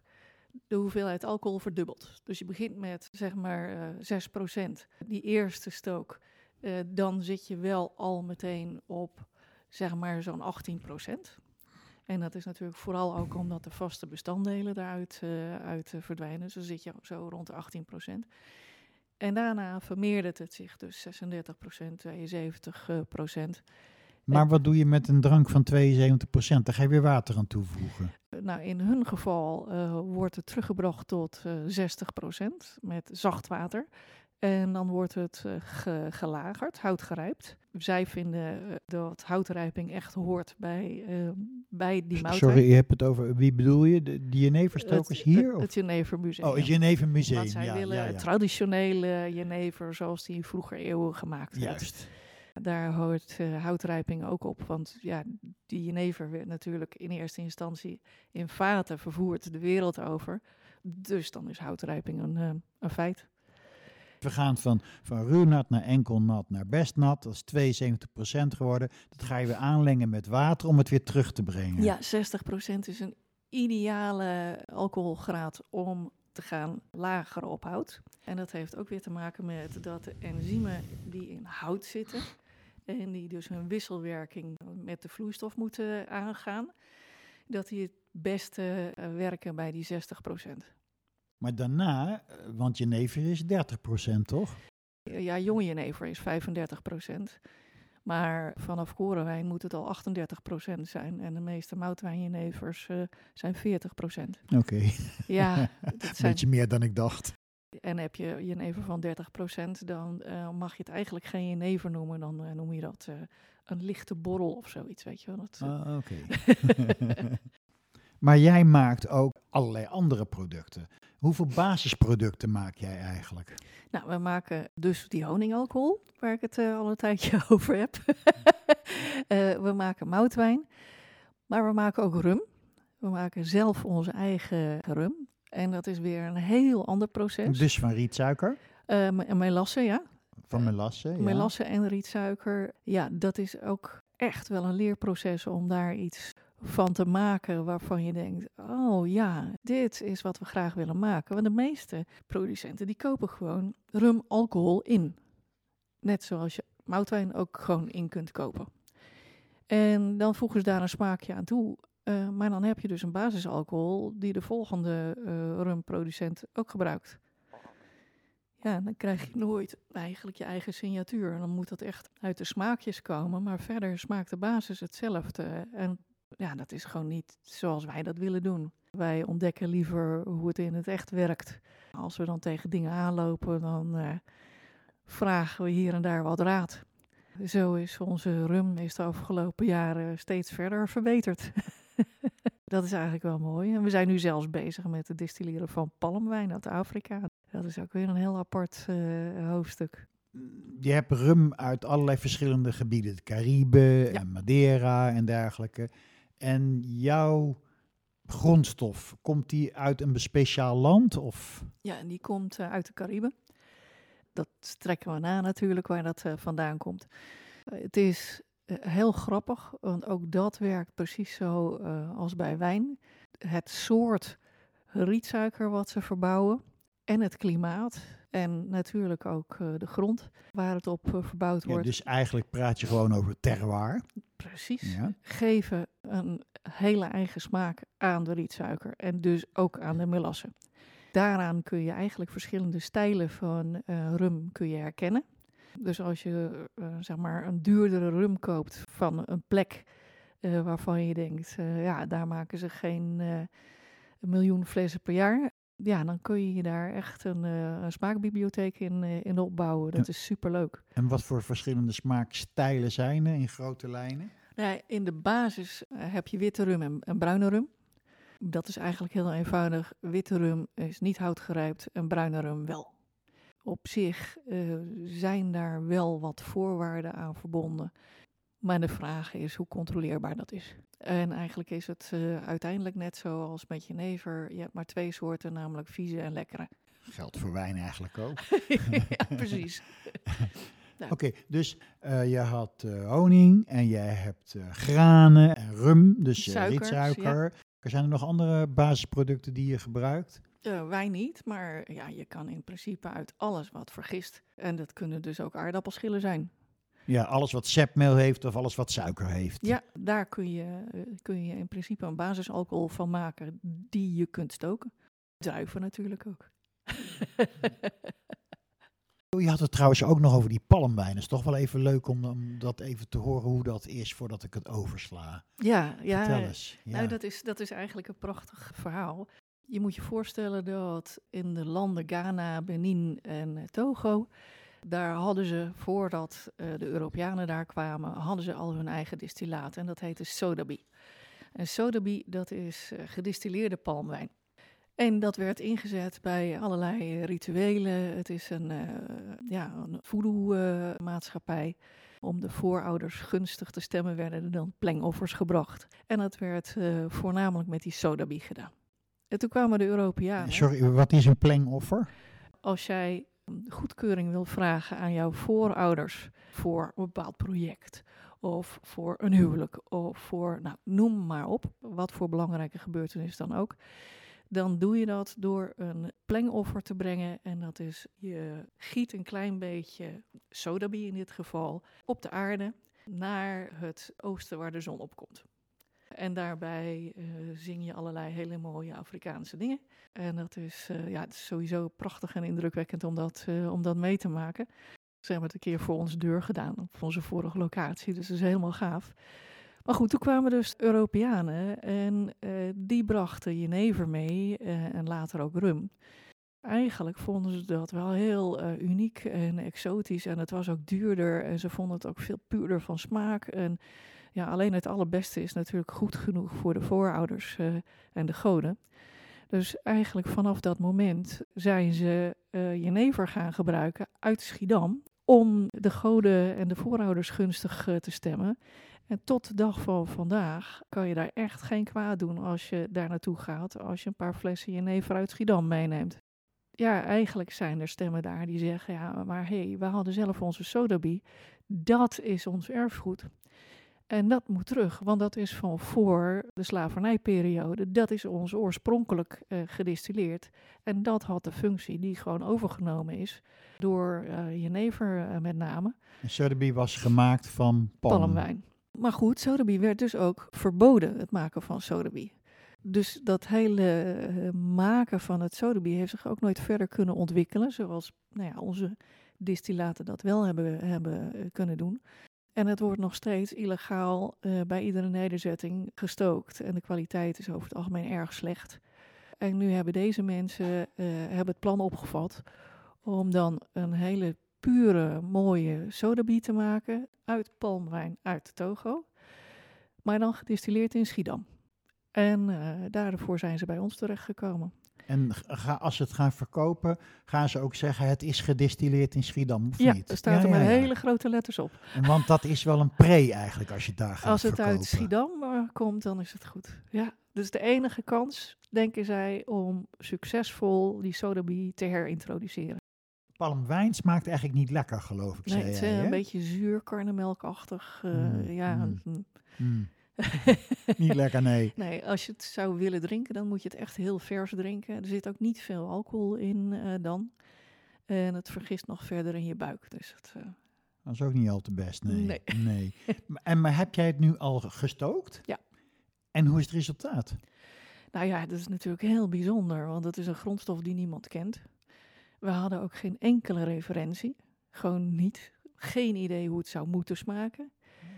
de hoeveelheid alcohol verdubbelt. Dus je begint met zeg maar eh 6%. Die eerste stook, eh, dan zit je wel al meteen op zeg maar zo'n 18%. En dat is natuurlijk vooral ook omdat de vaste bestanddelen daaruit eh, uit, eh, verdwijnen. Dus dan zit je zo rond de 18%. En daarna vermeerdert het zich dus 36%, 72%. Maar wat doe je met een drank van 72%? Daar ga je weer water aan toevoegen. Nou, in hun geval wordt het teruggebracht tot eh 60% met zacht water. En dan wordt het eh, ge- gelagerd, houtgerijpt. Zij vinden eh, dat houtrijping echt hoort bij, eh, bij die moutwijn. Sorry, je hebt het over, wie bedoel je? De, de jeneverstokers hier? Het, of? het Jenevermuseum. oh, het Jenevermuseum. Want zij ja, willen ja, ja. traditionele jenever zoals die vroeger eeuwen gemaakt werd. Juist. Daar hoort eh, houtrijping ook op. Want ja, die jenever werd natuurlijk in eerste instantie in vaten vervoerd de wereld over. Dus dan is houtrijping een, eh, een feit. We gaan van, van ruw nat naar enkel nat naar best nat. Dat is 72% geworden. Dat ga je weer aanlengen met water om het weer terug te brengen. Ja, 60% is een ideale alcoholgraad om te gaan lageren op hout. En dat heeft ook weer te maken met dat de enzymen die in hout zitten en die dus hun wisselwerking met de vloeistof moeten aangaan, dat die het beste eh, werken bij die 60%. Maar daarna, eh, want jenever is 30%, toch? Ja, jonge jenever is 35%. Maar vanaf korenwijn moet het al 38% zijn. En de meeste moutwijnjenevers eh zijn 40%. Oké, Ja, dat zijn beetje meer dan ik dacht. En heb je jenever van 30%, dan eh, mag je het eigenlijk geen jenever noemen. Dan noem je dat een lichte borrel of zoiets, weet je wel. Dat, Ah, Oké. maar jij maakt ook allerlei andere producten. Hoeveel basisproducten maak jij eigenlijk? Nou, we maken dus die honingalcohol, waar ik het eh, al een tijdje over heb. Eh, we maken moutwijn, maar we maken ook rum. We maken zelf onze eigen rum. En dat is weer een heel ander proces. Dus van rietsuiker, me- melasse, ja. van melasse. Ja. Melasse en rietsuiker, ja, dat is ook echt wel een leerproces om daar iets van te maken waarvan je denkt, oh ja, dit is wat we graag willen maken. Want de meeste producenten die kopen gewoon rum alcohol in. Net zoals je moutwijn ook gewoon in kunt kopen. En dan voegen ze daar een smaakje aan toe. Eh, maar dan heb je dus een basisalcohol die de volgende eh, rumproducent ook gebruikt. Ja, dan krijg je nooit eigenlijk je eigen signatuur. Dan moet dat echt uit de smaakjes komen. Maar verder smaakt de basis hetzelfde. En ja, dat is gewoon niet zoals wij dat willen doen. Wij ontdekken liever hoe het in het echt werkt. Als we dan tegen dingen aanlopen, dan eh, vragen we hier en daar wat raad. Zo is onze rum is de afgelopen jaren steeds verder verbeterd. dat is eigenlijk wel mooi. En we zijn nu zelfs bezig met het distilleren van palmwijn uit Afrika. Dat is ook weer een heel apart eh, hoofdstuk. Je hebt rum uit allerlei verschillende gebieden. De Cariben Ja. en Madeira en dergelijke. En jouw grondstof, komt die uit een speciaal land? Of? Ja, die komt eh, uit de Cariben. Dat trekken we na natuurlijk, waar dat eh, vandaan komt. Eh, het is heel grappig, want ook dat werkt precies zo als bij wijn. Het soort rietsuiker wat ze verbouwen en het klimaat en natuurlijk ook eh, de grond waar het op eh, verbouwd Ja, wordt. dus eigenlijk praat je gewoon over terroir. Precies. Ja. Geven een hele eigen smaak aan de rietsuiker en dus ook aan de melasse. Daaraan kun je eigenlijk verschillende stijlen van eh, rum kun je herkennen. Dus als je zeg maar een duurdere rum koopt van een plek waarvan je denkt, ja, daar maken ze geen een miljoen flessen per jaar. Ja, dan kun je daar echt een, eh, een smaakbibliotheek in, eh, in opbouwen. Dat is superleuk. En wat voor verschillende smaakstijlen zijn er in grote lijnen? Nou, in de basis eh, heb je witte rum en, en bruine rum. Dat is eigenlijk heel eenvoudig. Witte rum is niet houtgerijpt en bruine rum wel. Op zich zijn daar wel wat voorwaarden aan verbonden. Maar de vraag is hoe controleerbaar dat is. En eigenlijk is het uh, uiteindelijk net zoals met jenever. Je hebt maar twee soorten, namelijk vieze en lekkere. Geldt voor wijn eigenlijk ook. ja, precies. Nou. Oké, dus uh, je had uh, honing en jij hebt granen en rum, dus rietsuiker. Ja. Zijn er nog andere basisproducten die je gebruikt? wij niet, maar ja, je kan in principe uit alles wat vergist. En dat kunnen dus ook aardappelschillen zijn. Ja, alles wat sepmeel heeft of alles wat suiker heeft. Ja, daar kun je, eh, kun je in principe een basisalcohol van maken die je kunt stoken. Druiven natuurlijk ook. Je had het trouwens ook nog over die palmwijn. Het is toch wel even leuk om, om, dat even te horen hoe dat is voordat ik het oversla. Ja, ja, eens, ja. Nou, dat, is, dat is eigenlijk een prachtig verhaal. Je moet je voorstellen dat in de landen Ghana, Benin en Togo daar hadden ze, voordat uh, de Europeanen daar kwamen, hadden ze al hun eigen distillaat. En dat heette sodabi. En sodabi, dat is uh, gedistilleerde palmwijn. En dat werd ingezet bij allerlei rituelen. Het is een, uh, ja, een voodoo-maatschappij. Om de voorouders gunstig te stemmen werden er dan plengoffers gebracht. En dat werd voornamelijk met die sodabi gedaan. En toen kwamen de Europeanen. Sorry, wat is een plengoffer? Als jij goedkeuring wil vragen aan jouw voorouders voor een bepaald project of voor een huwelijk of voor, nou, noem maar op, wat voor belangrijke gebeurtenis dan ook. Dan doe je dat door een plengoffer te brengen. En dat is, je giet een klein beetje sodabi in dit geval op de aarde naar het oosten waar de zon opkomt. En daarbij uh, zing je allerlei hele mooie Afrikaanse dingen. En dat is, uh, ja, het is sowieso prachtig en indrukwekkend om dat, uh, om dat mee te maken. Ze hebben het een keer voor onze deur gedaan, op onze vorige locatie. Dus dat is helemaal gaaf. Maar goed, toen kwamen dus Europeanen en die brachten jenever mee en later ook rum. Eigenlijk vonden ze dat wel heel uniek en exotisch en het was ook duurder en ze vonden het ook veel puurder van smaak. En ja, alleen het allerbeste is natuurlijk goed genoeg voor de voorouders uh, en de goden. Dus eigenlijk vanaf dat moment zijn ze uh, jenever gaan gebruiken uit Schiedam om de goden en de voorouders gunstig uh, te stemmen. En tot de dag van vandaag kan je daar echt geen kwaad doen als je daar naartoe gaat, als je een paar flessen jenever uit Schiedam meeneemt. Ja, eigenlijk zijn er stemmen daar die zeggen, ja, maar hé, hey, we hadden zelf onze sodabi, dat is ons erfgoed. En dat moet terug, want dat is van voor de slavernijperiode. Dat is ons oorspronkelijk uh, gedistilleerd. En dat had de functie die gewoon overgenomen is door uh, jenever uh, met name. En Sotheby was gemaakt van palm. palmwijn. Maar goed, Sotheby werd dus ook verboden, het maken van Sotheby. Dus dat hele maken van het Sotheby heeft zich ook nooit verder kunnen ontwikkelen, zoals nou ja, onze distillaten dat wel hebben, hebben kunnen doen. En het wordt nog steeds illegaal uh, bij iedere nederzetting gestookt. En de kwaliteit is over het algemeen erg slecht. En nu hebben deze mensen uh, hebben het plan opgevat om dan een hele pure, mooie sodabiet te maken uit palmwijn uit Togo. Maar dan gedistilleerd in Schiedam. En uh, daarvoor zijn ze bij ons terechtgekomen. En ga, als ze het gaan verkopen, gaan ze ook zeggen het is gedistilleerd in Schiedam, of ja, niet? er staat er met hele grote letters op. En want dat is wel een pre eigenlijk als je daar gaat Als het verkopen. uit Schiedam uh, komt, dan is het goed. Ja, dus de enige kans, denken zij, om succesvol die sodabi te herintroduceren. Palmwijn smaakt eigenlijk niet lekker, geloof ik. Nee, het is een beetje zuur, karnemelkachtig. Uh, mm, ja, mm, mm. niet lekker, nee. Nee, als je het zou willen drinken, dan moet je het echt heel vers drinken. Er zit ook niet veel alcohol in uh, dan. En het vergist nog verder in je buik. Dus het, uh... Dat is ook niet al te best, nee. Nee. nee. en maar heb jij het nu al gestookt? Ja. En hoe is het resultaat? Nou ja, dat is natuurlijk heel bijzonder, want het is een grondstof die niemand kent. We hadden ook geen enkele referentie. Gewoon niet. Geen idee hoe het zou moeten smaken.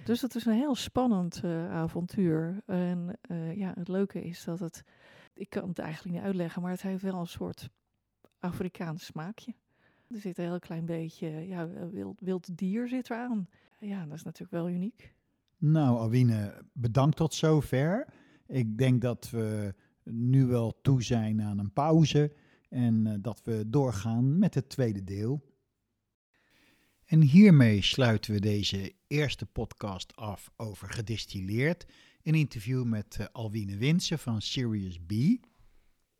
Dus het is een heel spannend uh, avontuur. En uh, ja, het leuke is dat het, ik kan het eigenlijk niet uitleggen, maar het heeft wel een soort Afrikaans smaakje. Er zit een heel klein beetje, ja, wild, wild dier zit eraan. Ja, dat is natuurlijk wel uniek. Nou, Alwine, bedankt tot zover. Ik denk dat we nu wel toe zijn aan een pauze en dat we doorgaan met het tweede deel. En hiermee sluiten we deze eerste podcast af over gedistilleerd. Een interview met uh, Alwine Winsen van Sirius B.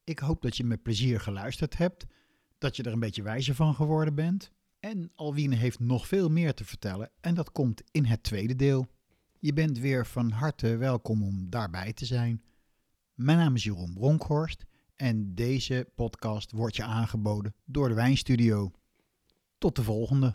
Ik hoop dat je met plezier geluisterd hebt, dat je er een beetje wijzer van geworden bent. En Alwine heeft nog veel meer te vertellen en dat komt in het tweede deel. Je bent weer van harte welkom om daarbij te zijn. Mijn naam is Jeroen Bronkhorst en deze podcast wordt je aangeboden door de Wijnstudio. Tot de volgende.